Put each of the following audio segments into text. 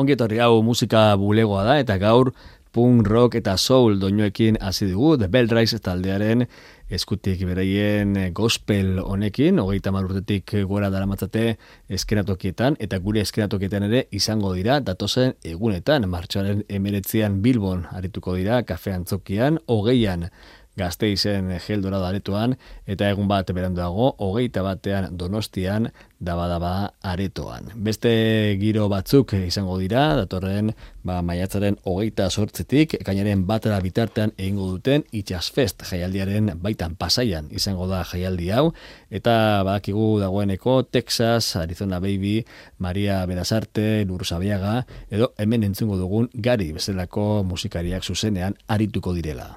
Ongi etorri hau musika bulegoa da eta gaur punk, rock eta soul doinoekin hasi dugu The Bell taldearen eskutik bereien gospel honekin, hogeita marurtetik gora dara matzate eskenatokietan, eta gure eskenatokietan ere izango dira, datozen egunetan, martxoaren emeretzian Bilbon arituko dira, kafe antzokian, hogeian gazteizen geldora aretoan, eta egun bat beranduago, hogeita batean donostian, daba aretoan. Beste giro batzuk izango dira, datorren ba, maiatzaren hogeita sortzetik, kainaren batera bitartean egingo duten itxasfest jaialdiaren baitan pasaian izango da jaialdi hau, eta badakigu dagoeneko Texas, Arizona Baby, Maria Berazarte, Lurzabiaga, edo hemen entzungo dugun gari bezalako musikariak zuzenean arituko direla.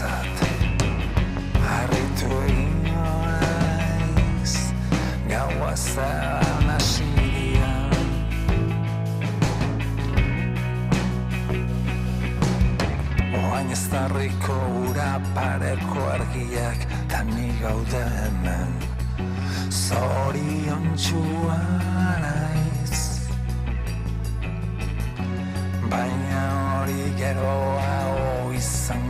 zati Arritu egin noiz Gaua zean asidian Oain ez darriko ura pareko argiak Tani gaude hemen. Zorion txua naiz. Baina hori geroa izan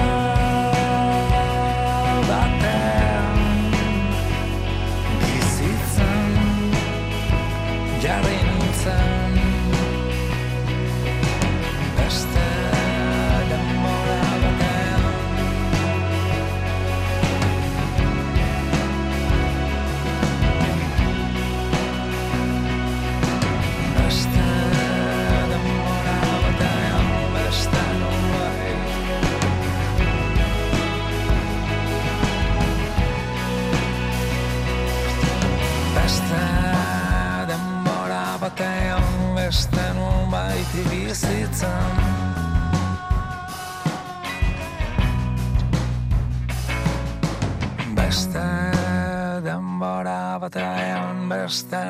и ты висит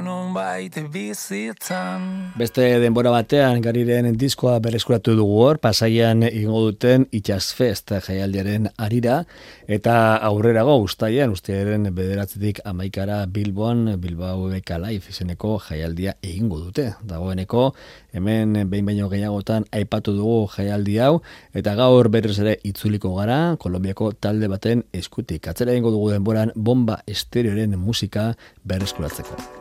nun baite bizitzan Beste denbora batean gariren diskoa berezkuratu dugu hor, pasaian ingo duten itxasfest jaialdiaren arira, eta aurrerago ustaian, ustaiaren bederatzetik amaikara Bilboan, Bilbao Eka Life izeneko jaialdia egingo dute. Dagoeneko, hemen behin baino gehiagotan aipatu dugu jaialdi hau, eta gaur berriz ere itzuliko gara, Kolombiako talde baten eskutik. Atzera egingo dugu denboran bomba estereoren musika bereskuratzeko.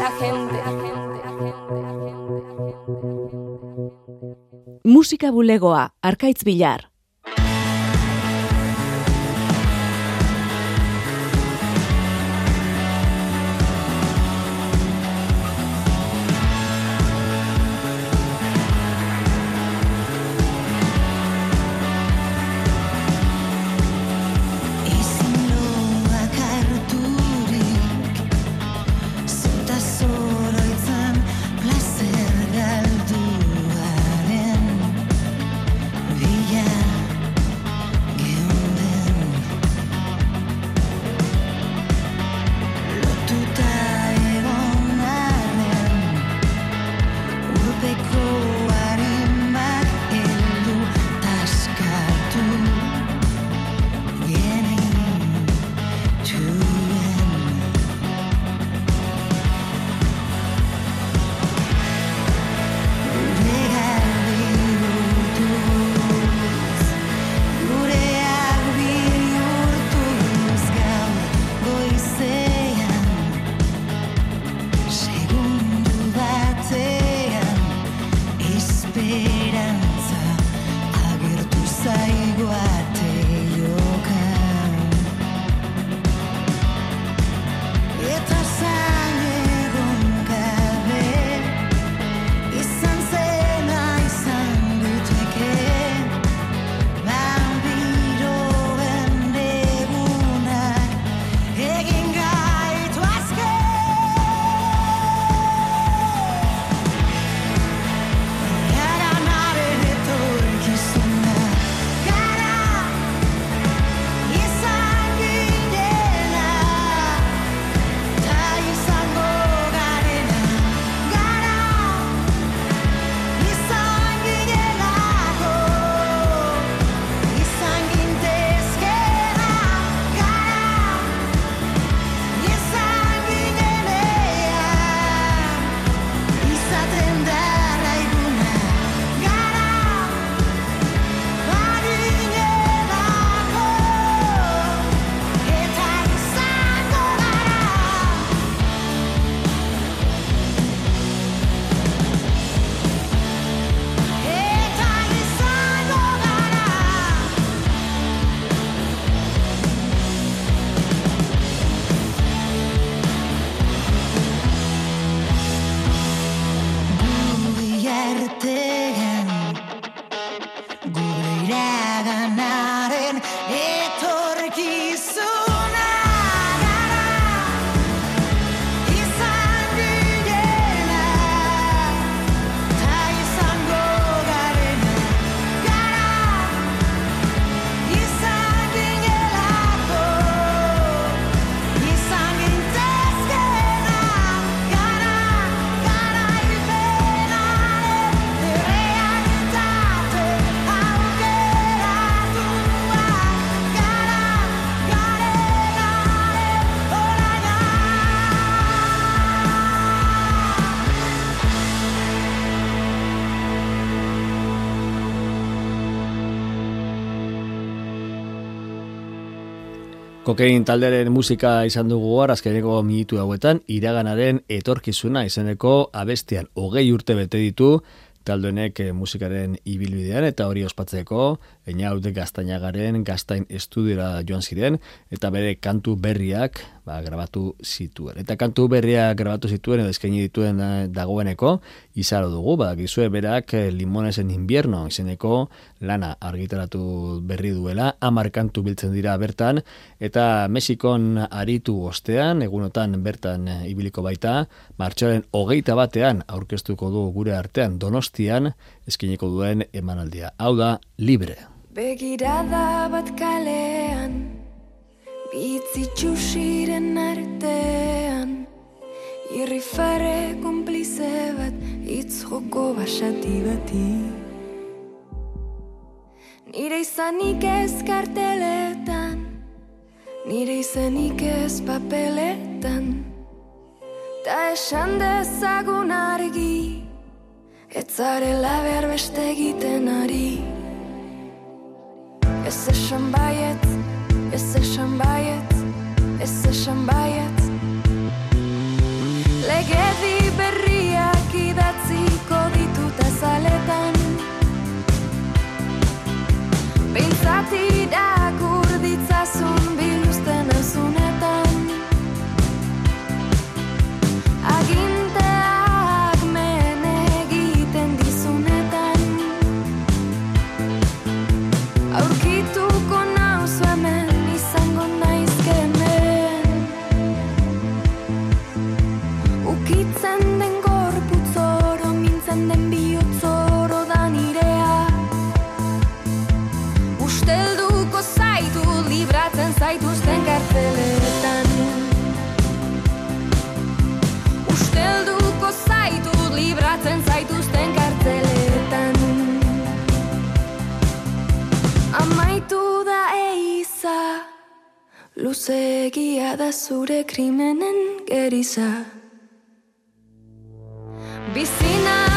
Berreskuratzeko. bulegoa, arkaitz bilar. Kokain talderen musika izan dugu azkeneko minutu hauetan, iraganaren etorkizuna izeneko abestian hogei urte bete ditu, taldoenek eh, musikaren ibilbidean eta hori ospatzeko, Einaut gaztainagaren gaztain estudiora joan ziren, eta bere kantu berriak ba, grabatu zituen. Eta kantu berriak grabatu zituen edo eskaini dituen eh, dagoeneko, izaro dugu, ba, gizue berak eh, limonesen invierno izeneko lana argitaratu berri duela, amar kantu biltzen dira bertan, eta Mexikon aritu ostean, egunotan bertan eh, ibiliko baita, martxoren hogeita batean aurkeztuko du gure artean donostian, eskineko duen emanaldia. Hau da, libre. Begirada bat kalean Bitzi txusiren artean Irri fare komplize bat Itz joko basati bati. Nire izanik ez karteletan Nire izanik ez papeletan. Ta esan dezagun argi Etzarela behar beste egiten ari. Ez esan baiet, ez esan baiet, ez esan baiet Luzegia da zure krimenen geriza. Bizina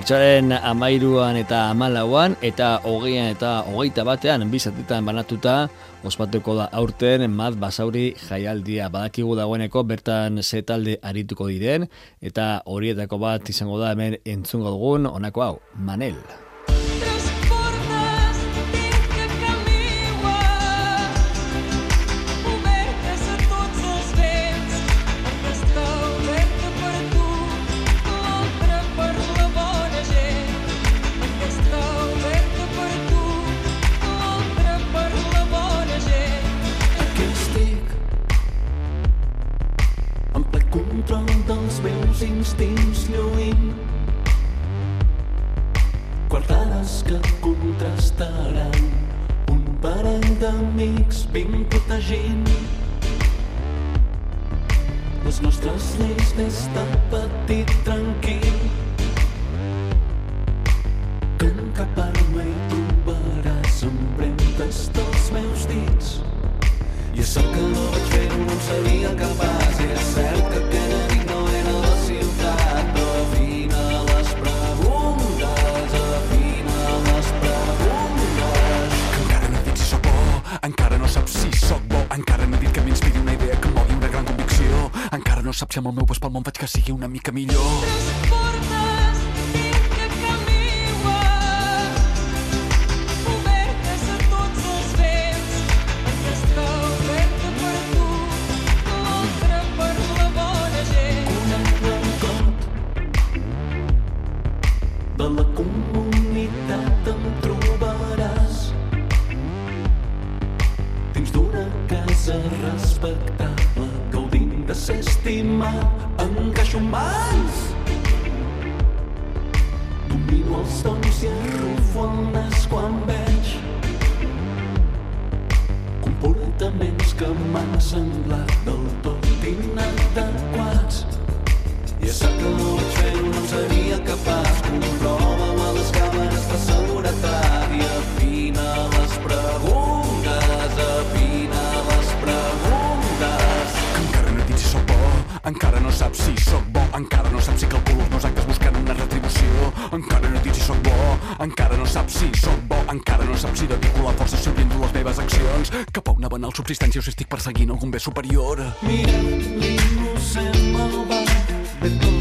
Martxaren amairuan eta amalauan eta hogeian eta hogeita batean bizatetan banatuta ospatuko da aurten mat basauri jaialdia badakigu dagoeneko bertan ze talde arituko diren eta horietako bat izango da hemen entzungo dugun honako hau, Manel. tota gent. les nostres lleis des de petit tranquil. Que en cap arma hi trobaràs empremtes dels meus dits. I és cert que no vaig fer-ho, no en seria capaç. És cert que no saps si amb el meu pas pel món faig que sigui una mica millor. No en el subsistència o si estic perseguint algun bé superior. Mirem, l'innocent se'n malva de tot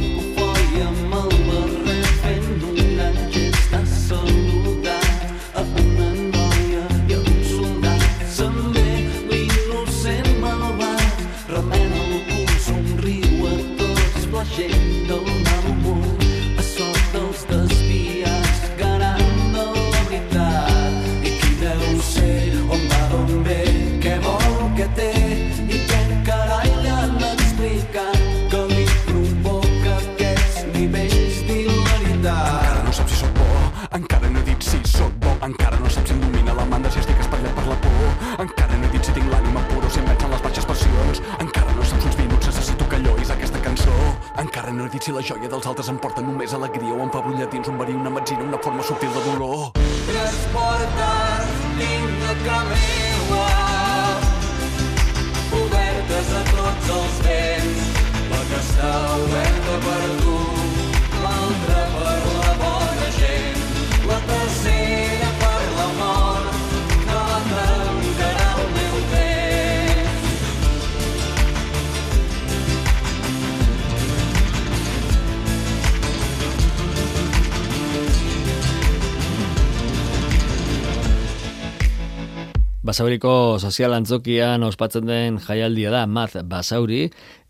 Basauriko sozial antzokian ospatzen den jaialdia da Maz Basauri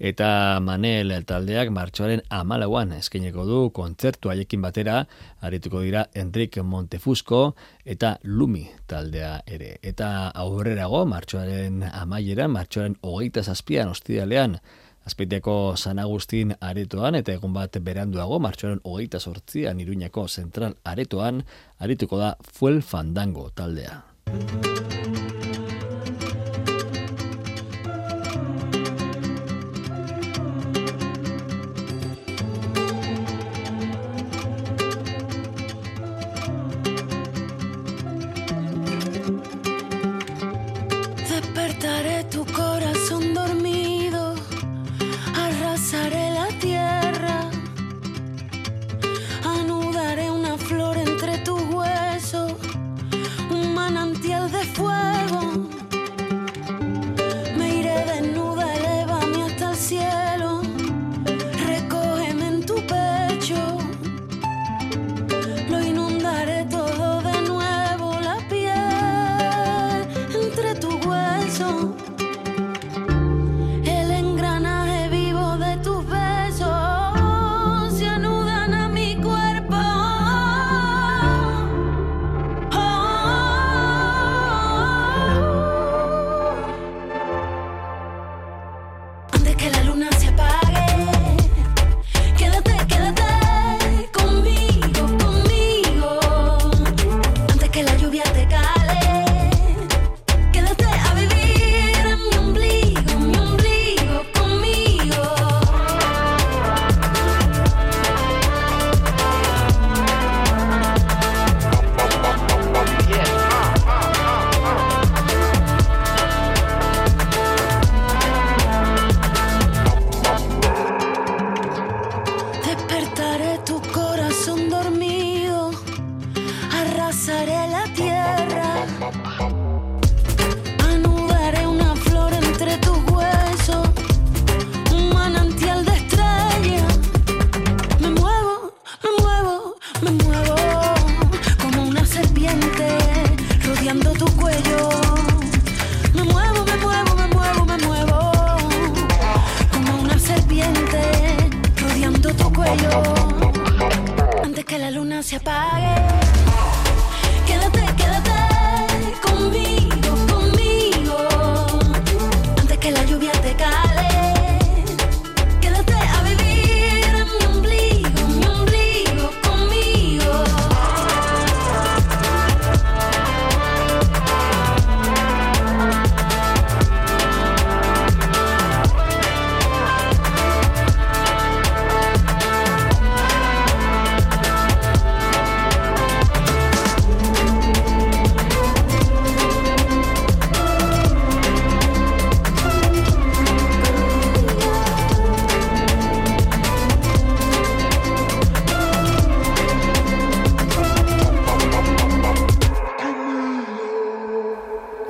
eta Manel taldeak martxoaren amalauan eskineko du kontzertu haiekin batera arituko dira Enrique Montefusco eta Lumi taldea ere. Eta aurrerago martxoaren amaieran, martxoaren hogeita zazpian ostidalean Azpeiteko San Agustin aretoan eta egun bat beranduago martxoaren hogeita sortzian Iruñako zentral aretoan arituko da Fuel Fandango taldea. Luna se apague. Quédate, quédate conmigo, conmigo. Antes que la lluvia te cale.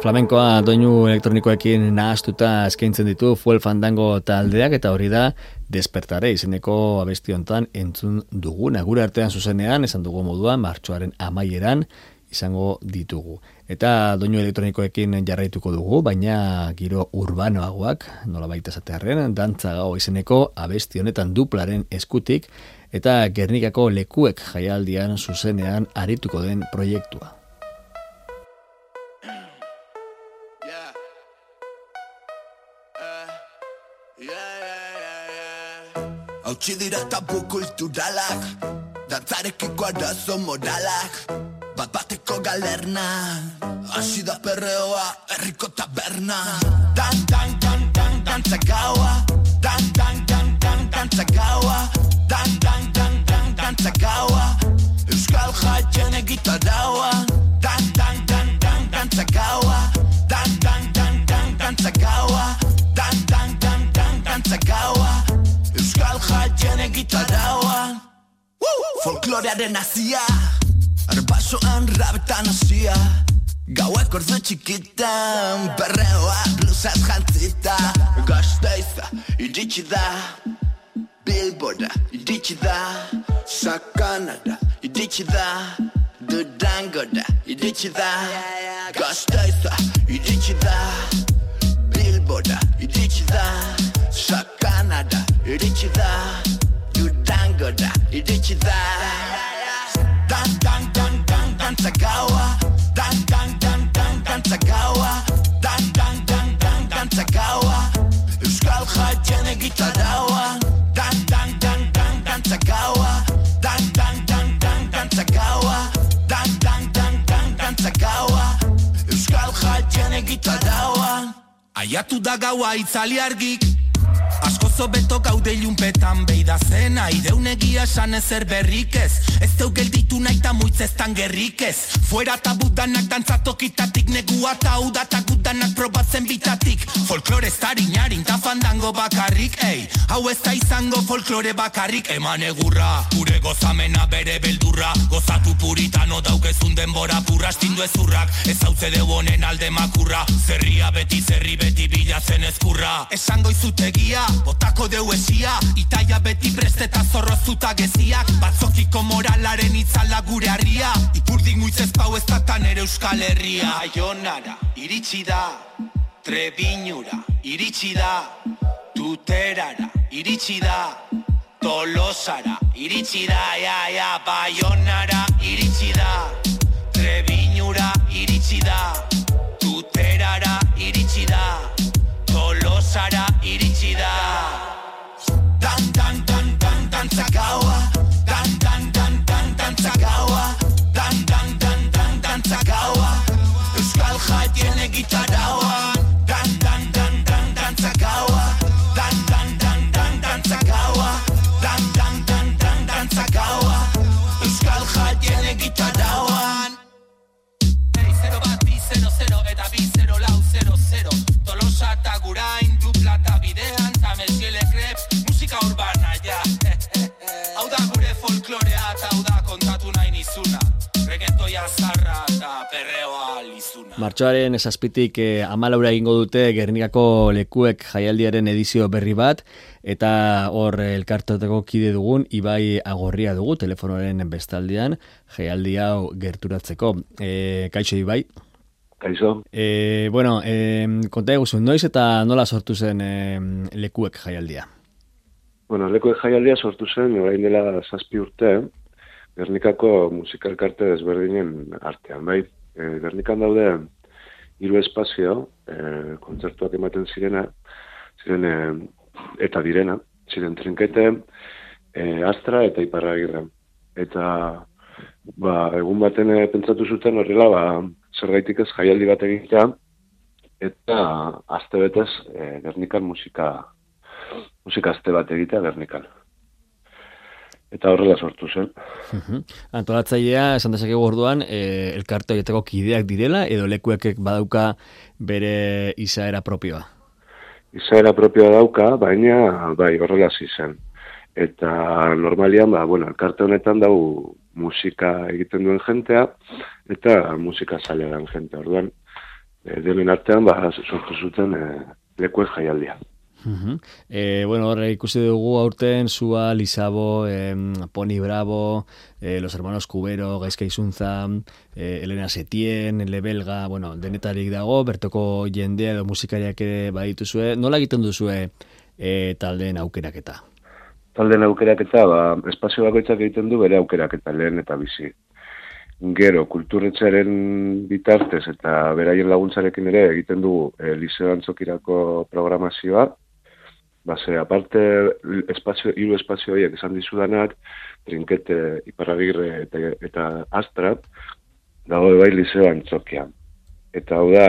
Flamenkoa doinu elektronikoekin nahastuta eskaintzen ditu Fuel Fandango taldeak eta hori da Despertare izeneko abesti hontan entzun duguna. Gure artean zuzenean, esan dugu moduan, martxoaren amaieran izango ditugu. Eta doinu elektronikoekin jarraituko dugu, baina giro urbanoagoak, nola baita zatearen, dantza gau izeneko abesti honetan duplaren eskutik, eta Gernikako lekuek jaialdian zuzenean arituko den proiektua. Hautsi dira tabu kulturalak Dantzarekiko arazo moralak Bat bateko galerna Hasi da perreoa herriko taberna Dan, dan, dan, dan, dantza gaua Dan, dan, dan, dan, dantza gaua Dan, dan, dan, dan, dantza gaua Euskal jaien egitaraua Dan, dan, dan, dan, dantza gaua Dan, dan, dan, dan, dantza gaua jaien egitarauan Folklorearen azia Arbasoan rabetan hasia Gauak ordu txikitan Perreoa blusaz jantzita Gazteiza iritsi da Bilbora iritsi da Sakanada iritsi da Durangora iritsi da Gazteiza iritsi da Bilbora iritsi da Sakanada iritsi da Durangora iritsi da Dan dan dan dan dantza gaua Dan dan dan dan dantza gaua Dan dan dan dan dantza gaua Euskal jaien egitaraua Dan dan dan dan dantza gaua Dan dan dan dan dantza gaua Dan dan dan dan dantza gaua Euskal jaien egitaraua Aiatu da gaua itzali argik Asko zobeto gaude ilunpetan beida zena. Ideun egia esan ezer berrik ez. Ez deu gelditu nahi ta muitzestan gerrik ez. Fuera ta budanak dantzatokitatik Negua ta uda ta gudanak probatzen bitatik. Folklore zariñarin ta fandango bakarrik Ei, hau ez da izango folklore bakarrik. Eman egurra, gure gozamena bere beldurra. Gozatu puritano daukezun denbora purra. Astindu ezurrak, ez hau zede honen alde makurra. Zerria beti zerri beti bilatzen ezkurra. Esango izutegia, botako deu esia. Itaia beti prest eta zorrozuta geziak. Batzokiko moralaren itzala gure harria. Ipurdik muitz ez pau ez datan ere euskal herria. Aionara, iritsi da Trebinura, iritsi da Tuterara, iritsi da Tolosara, iritsi da, ja, ja, Baionara, iritsi da Trebinura, iritsi da Tuterara, iritsi da Tolosara, iritsi da. Dan, dan, dan, dan, dantza gaua Dan, dan, dan, dan, dantza gaua Dan, dan, dan, dan, dantza gaua Euskal jaien egitaraua Martxoaren esazpitik e, amalaura egingo dute Gernikako lekuek jaialdiaren edizio berri bat, eta hor eh, elkartoteko kide dugun, Ibai Agorria dugu, telefonoaren bestaldean, jaialdi hau gerturatzeko. E, kaixo Ibai? Kaixo, E, bueno, e, konta eguzu, noiz eta nola sortu zen e, lekuek jaialdia? bueno, leko jaialdia sortu zen, orain dela zazpi urte, Gernikako musikalkarte desberdinen artean, bai. E, Gernikan daude hiru espazio, e, kontzertuak ematen zirena, ziren e, eta direna, ziren trinkete, e, astra eta iparragirra. Eta ba, egun baten e, pentsatu zuten horrela, ba, zergaitik ez jaialdi bat egitea, eta aste betez e, Gernikan musika musika aste bat egitea Gernikan. Eta horrela sortu zen. Mhm. Antolatzailea, esan dezakegu orduan, e, elkarte horietako kideak direla, edo lekuekek badauka bere izaera propioa? Izaera propioa dauka, baina bai horrela zen. Eta normalian, ba, bueno, elkarte honetan dau musika egiten duen jentea, eta musika zalea den jentea. Orduan, e, denen artean, ba, sortu zuten e, lekuez jaialdia. Mhm. E, bueno, horre ikusi dugu aurten Zua, Lisabo, em, Poni Bravo, eh, Los Hermanos Cubero, Gaizka Izuntza, eh, Elena Setien, Lebelga, bueno, denetarik dago, bertoko jendea edo musikariak ere badituzue. Nola egiten duzue e, taldeen aukeraketa? Talden aukeraketa, ba, espazio bakoitzak egiten du bere aukeraketa lehen eta bizi. Gero, kulturretxaren bitartez eta beraien laguntzarekin ere egiten dugu e, liceo antzokirako programazioa. Base, aparte, espazio, hiru espazio horiek esan dizudanak, trinkete, iparragirre eta, eta astra, dago bai liceo antzokian. Eta hau da,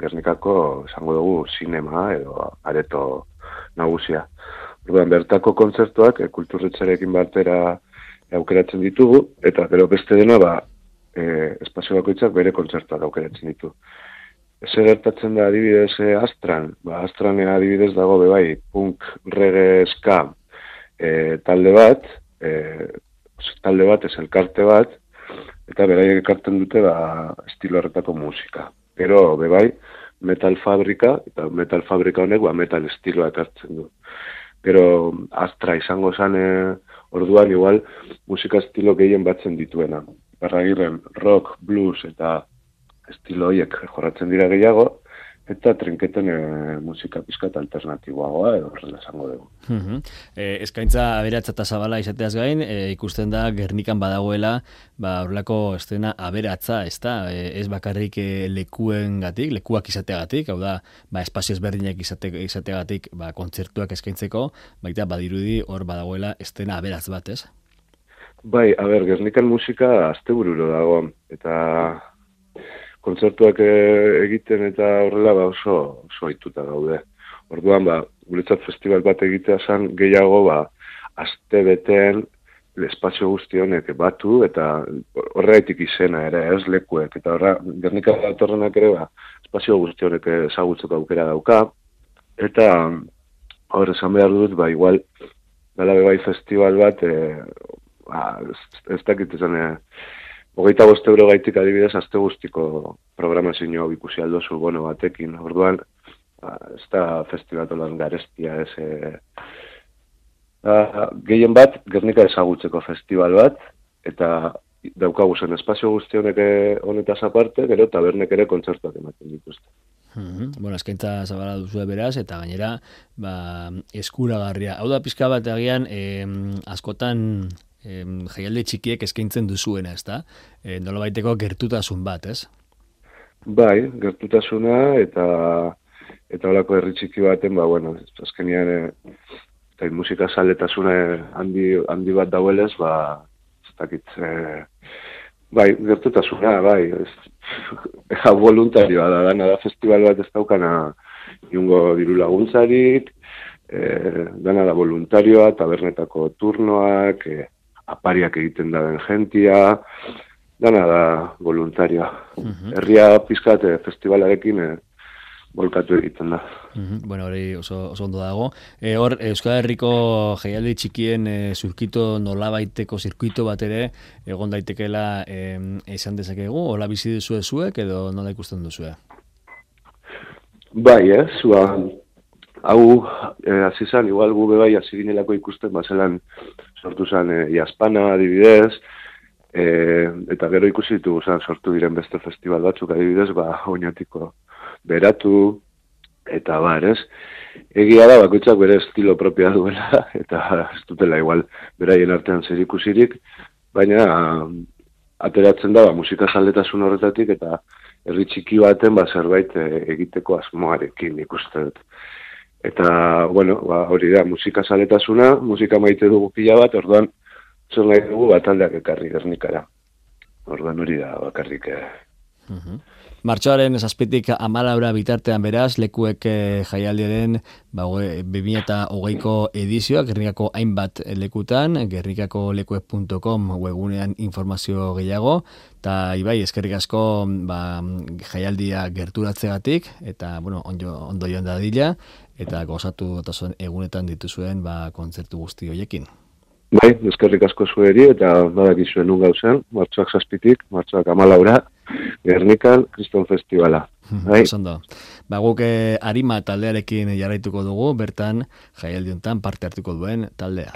Gernikako, esango dugu, sinema edo areto nagusia. Orduan, bertako kontzertuak e, kulturretxarekin batera aukeratzen ditugu, eta gero beste dena, ba, e, espazio bakoitzak bere kontzertuak aukeratzen ditu. Zer gertatzen da adibidez e, Astran, ba, Astran adibidez dago bebai, punk, reggae, ska, e, talde bat, e, talde bat, ez elkarte bat, eta beraiek ekartzen dute ba, estilo horretako musika. Gero, bebai, metal fabrika, eta metal fabrika honek ba, metal estiloa ekartzen du. Gero, Astra izango zen e, orduan igual musika estilo gehien batzen dituena. Barragirren rock, blues eta estilo horiek jorratzen dira gehiago, eta trinketen e, musika pizkat alternatiboagoa edo horrela esango dugu. Mhm. E, eskaintza aberatza eta zabala izateaz gain, e, ikusten da Gernikan badagoela, ba, horrelako estena aberatza, ez da, e, ez bakarrik e, lekuen gatik, lekuak izateagatik, hau da, ba, espazio ezberdinak izate, izateagatik, ba, kontzertuak eskaintzeko, baita badirudi hor badagoela estena aberatz bat, ez? Bai, a ber, Gernikan musika astebururo dago, eta kontzertuak e, egiten eta horrela ba oso, oso aituta gaude. Orduan, ba, guretzat festival bat egitea zen gehiago, ba, aste beten, espazio guzti honek batu, eta horregaitik izena ere, ez lekuek, eta horra, Gernika datorrenak ere, ba, espazio guzti honek ezagutzeko aukera dauka, eta hor esan behar dut, ba, igual, dala bebai festival bat, e, ba, ez, ez dakit esan, e, hogeita bost euro gaitik adibidez, azte guztiko programazio hau ikusi aldozu bono batekin, orduan, ba, ez da festivatolan garestia, ez, e, ba, gehien bat, Gernika ezagutzeko festival bat, eta daukagu zen espazio guzti honek eh, honetaz aparte, gero tabernek ere kontzertuak ematen dituzte. Mhm. Bueno, eskaintza zabala duzu beraz, eta gainera, ba, eskuragarria. Hau da pizka bat agian, em, askotan em, jaialde txikiek eskaintzen duzuena, ez da? E, nola baiteko gertutasun bat, ez? Bai, gertutasuna eta eta holako herri txiki baten, ba, bueno, azkenean e, eta musika saletasuna handi, handi bat dauelez, ba, ez dakit, e, bai, gertutasuna, bai, ez, ja, voluntarioa da, dana da festival bat ez daukana jungo diru laguntzarik, e, dana da voluntarioa, tabernetako turnoak, e, apariak egiten da jentia, dana da voluntarioa. Mhm. Herria pizkat e, festivalarekin e, bolkatu egiten da. Mhm, Bueno, hori oso, oso ondo dago. E, hor, Euskal Herriko jaialdi txikien e, zurkito nolabaiteko zirkuito bat ere, egon daitekeela e, esan dezakegu, hola bizi duzue zuek, edo nola ikusten duzue? Bai, ez, ba, hau, eh, hasi zan, igual gu bai hasi ginelako ikusten, bazelan sortu zan eh, Iaspana adibidez, eh, eta gero ikusi ditugu zan sortu diren beste festival batzuk adibidez, ba, oinatiko beratu, eta bar, ez? Egia da, bakoitzak bere estilo propioa duela, eta ez dutela igual beraien artean zer ikusirik, baina ateratzen da, ba, musika zaletasun horretatik, eta herri txiki baten ba, zerbait eh, egiteko asmoarekin ikusten dut. Eta, bueno, ba, hori da, musika zaletasuna, musika maite dugu pila bat, orduan, zer nahi dugu bat taldeak ekarri gernikara. Orduan hori da, bakarrik. Eh. Martxoaren zazpitik amalaura bitartean beraz, lekuek eh, jaialdiaren ba, hoge- 2008ko edizioa, Gernikako hainbat lekutan, gernikakolekuek.com webunean informazio gehiago, eta ibai, eskerrik asko ba, jaialdia gerturatzegatik, eta bueno, ondo, ondo joan dadila, eta gozatu datozen egunetan dituzuen ba, kontzertu guzti hoiekin. Bai, eskerrik asko zueri, eta badakizuen nun gauzen, martxoak zazpitik, martxoak amalaura, Gernikan, Kriston Festivala. Bai, Oso ondo. Ba, guk eh, arima taldearekin jarraituko dugu, bertan jaialdi honetan parte hartuko duen taldea.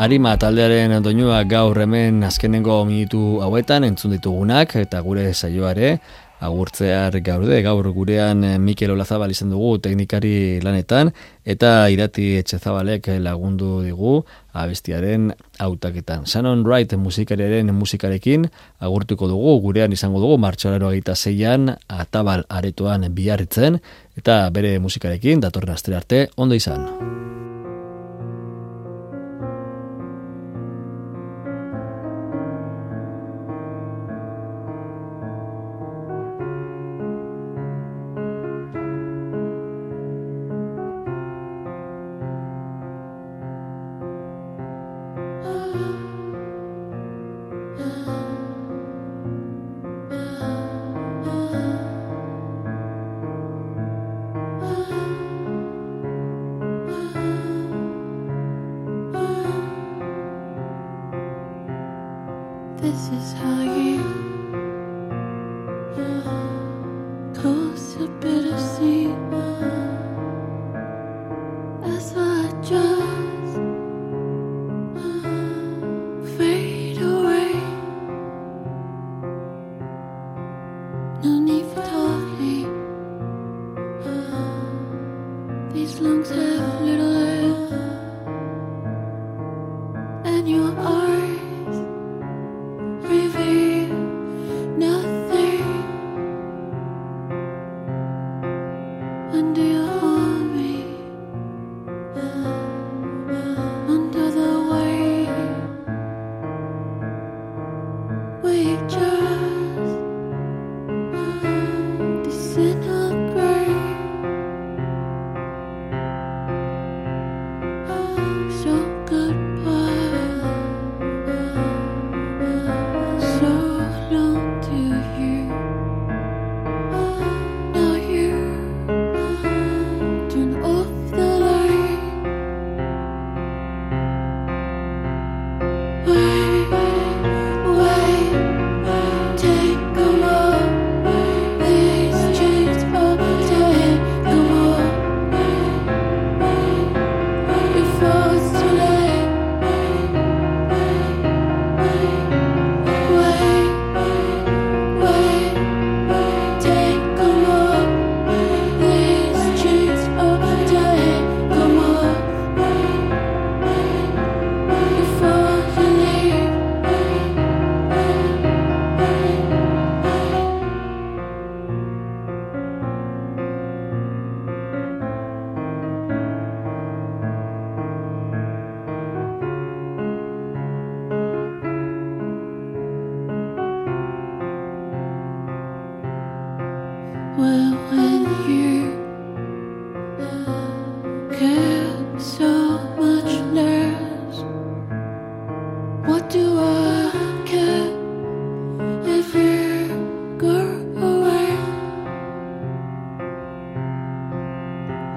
Arima taldearen doinua gaur hemen azkenengo minutu hauetan entzun ditugunak eta gure saioare agurtzear gaude, gaur gurean eh, Mikel Olazabal izan dugu teknikari lanetan eta irati etxezabalek lagundu digu abestiaren hautaketan. Shannon Wright musikariaren musikarekin agurtuko dugu, gurean izango dugu martxolaro egita zeian atabal aretoan biarritzen eta bere musikarekin datorren astere arte ondo izan.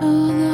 Oh.